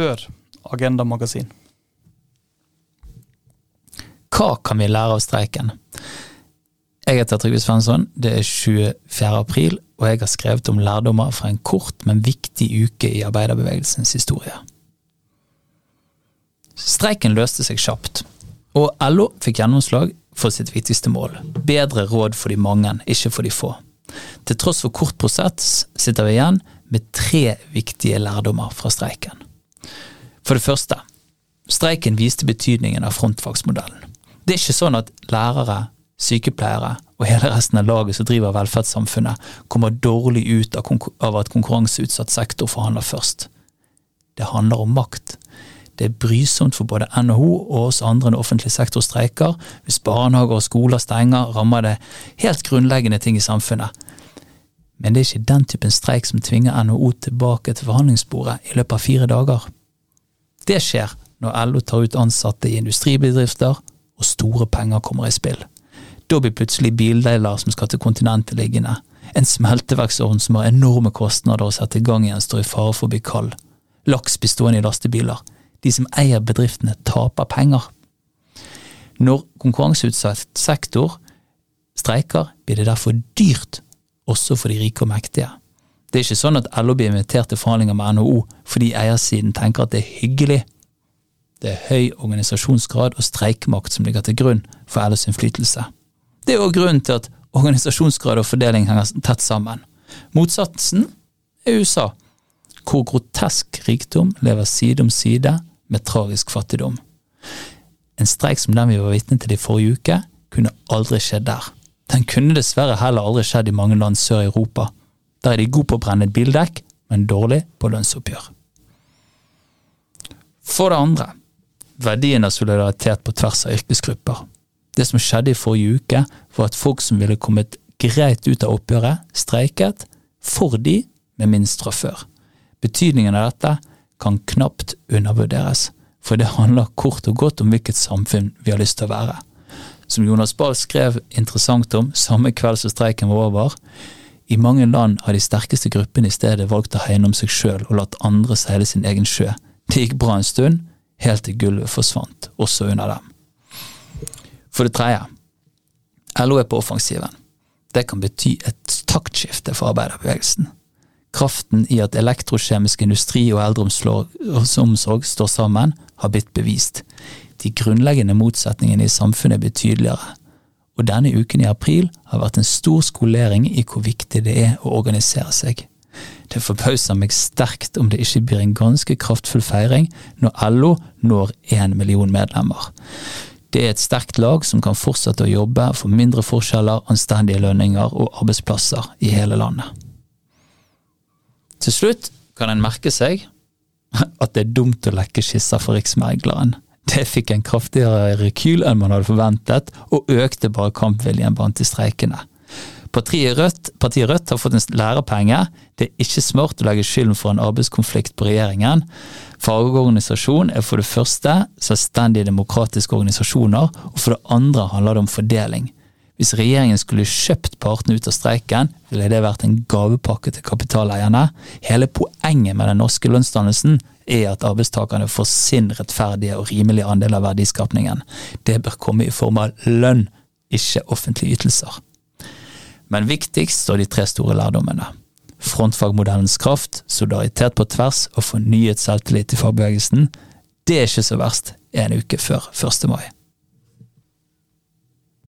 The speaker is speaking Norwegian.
Hør Agenda Magasin. Hva kan vi lære av streiken? Jeg heter Trygve Svensson, det er 24. april, og jeg har skrevet om lærdommer fra en kort, men viktig uke i arbeiderbevegelsens historie. Streiken løste seg kjapt, og LO fikk gjennomslag for sitt viktigste mål, bedre råd for de mange, ikke for de få. Til tross for kort prosess sitter vi igjen med tre viktige lærdommer fra streiken. For det første, streiken viste betydningen av frontfagsmodellen. Det er ikke sånn at lærere, sykepleiere og hele resten av laget som driver velferdssamfunnet, kommer dårlig ut av at konkurranseutsatt sektor forhandler først. Det handler om makt. Det er brysomt for både NHO og oss andre når offentlig sektor streiker. Hvis barnehager og skoler stenger, rammer det helt grunnleggende ting i samfunnet. Men det er ikke den typen streik som tvinger NHO tilbake til forhandlingsbordet i løpet av fire dager. Det skjer når LO tar ut ansatte i industribedrifter og store penger kommer i spill. Da blir plutselig bildeler som skal til kontinentet liggende. En smelteverksovn som har enorme kostnader å sette i gang igjen, står i fare for å bli kald. Laks blir stående i lastebiler. De som eier bedriftene, taper penger. Når konkurranseutsatt sektor streiker, blir det derfor dyrt, også for de rike og mektige. Det er ikke sånn at LO blir invitert til forhandlinger med NHO fordi eiersiden tenker at det er hyggelig. Det er høy organisasjonsgrad og streikemakt som ligger til grunn for LOs innflytelse. Det er òg grunnen til at organisasjonsgrad og fordeling henger tett sammen. Motsatsen er USA, hvor grotesk rikdom lever side om side med tragisk fattigdom. En streik som den vi var vitne til i forrige uke, kunne aldri skjedd der. Den kunne dessverre heller aldri skjedd i mange land sør i Europa. Der er de gode på å brenne et bildekk, men dårlig på lønnsoppgjør. For det andre, verdien av solidaritet på tvers av yrkesgrupper. Det som skjedde i forrige uke, var at folk som ville kommet greit ut av oppgjøret, streiket for de med minst fra før. Betydningen av dette kan knapt undervurderes, for det handler kort og godt om hvilket samfunn vi har lyst til å være. Som Jonas Bahl skrev interessant om samme kveld som streiken var over, i mange land har de sterkeste gruppene i stedet valgt å hegne om seg sjøl og latt andre seile sin egen sjø. Det gikk bra en stund, helt til gulvet forsvant, også under dem. For det tredje, LO er på offensiven. Det kan bety et taktskifte for arbeiderbevegelsen. Kraften i at elektrokjemisk industri og eldreomsorg står sammen, har blitt bevist. De grunnleggende motsetningene i samfunnet blir tydeligere. og denne uken i april har vært en stor skolering i hvor viktig det er å organisere seg. Det forbauser meg sterkt om det ikke blir en ganske kraftfull feiring når LO når én million medlemmer. Det er et sterkt lag som kan fortsette å jobbe for mindre forskjeller, anstendige lønninger og arbeidsplasser i hele landet. Til slutt kan en merke seg at det er dumt å lekke skisser for Riksmegleren. Det fikk en kraftigere rekyl enn man hadde forventet, og økte bare kampviljen blant de streikende. Partiet Rødt, partiet Rødt har fått en lærepenge. Det er ikke smart å legge skylden for en arbeidskonflikt på regjeringen. Fagorganisasjon er for det første selvstendige demokratiske organisasjoner, og for det andre handler det om fordeling. Hvis regjeringen skulle kjøpt partene ut av streiken, ville det vært en gavepakke til kapitaleierne. Hele poenget med den norske lønnsdannelsen er at arbeidstakerne får sin rettferdige og rimelige andel av verdiskapningen. Det bør komme i form av lønn, ikke offentlige ytelser. Men viktigst står de tre store lærdommene frontfagmodellens kraft, solidaritet på tvers og fornyet selvtillit i fagbevegelsen, det er ikke så verst en uke før 1. mai.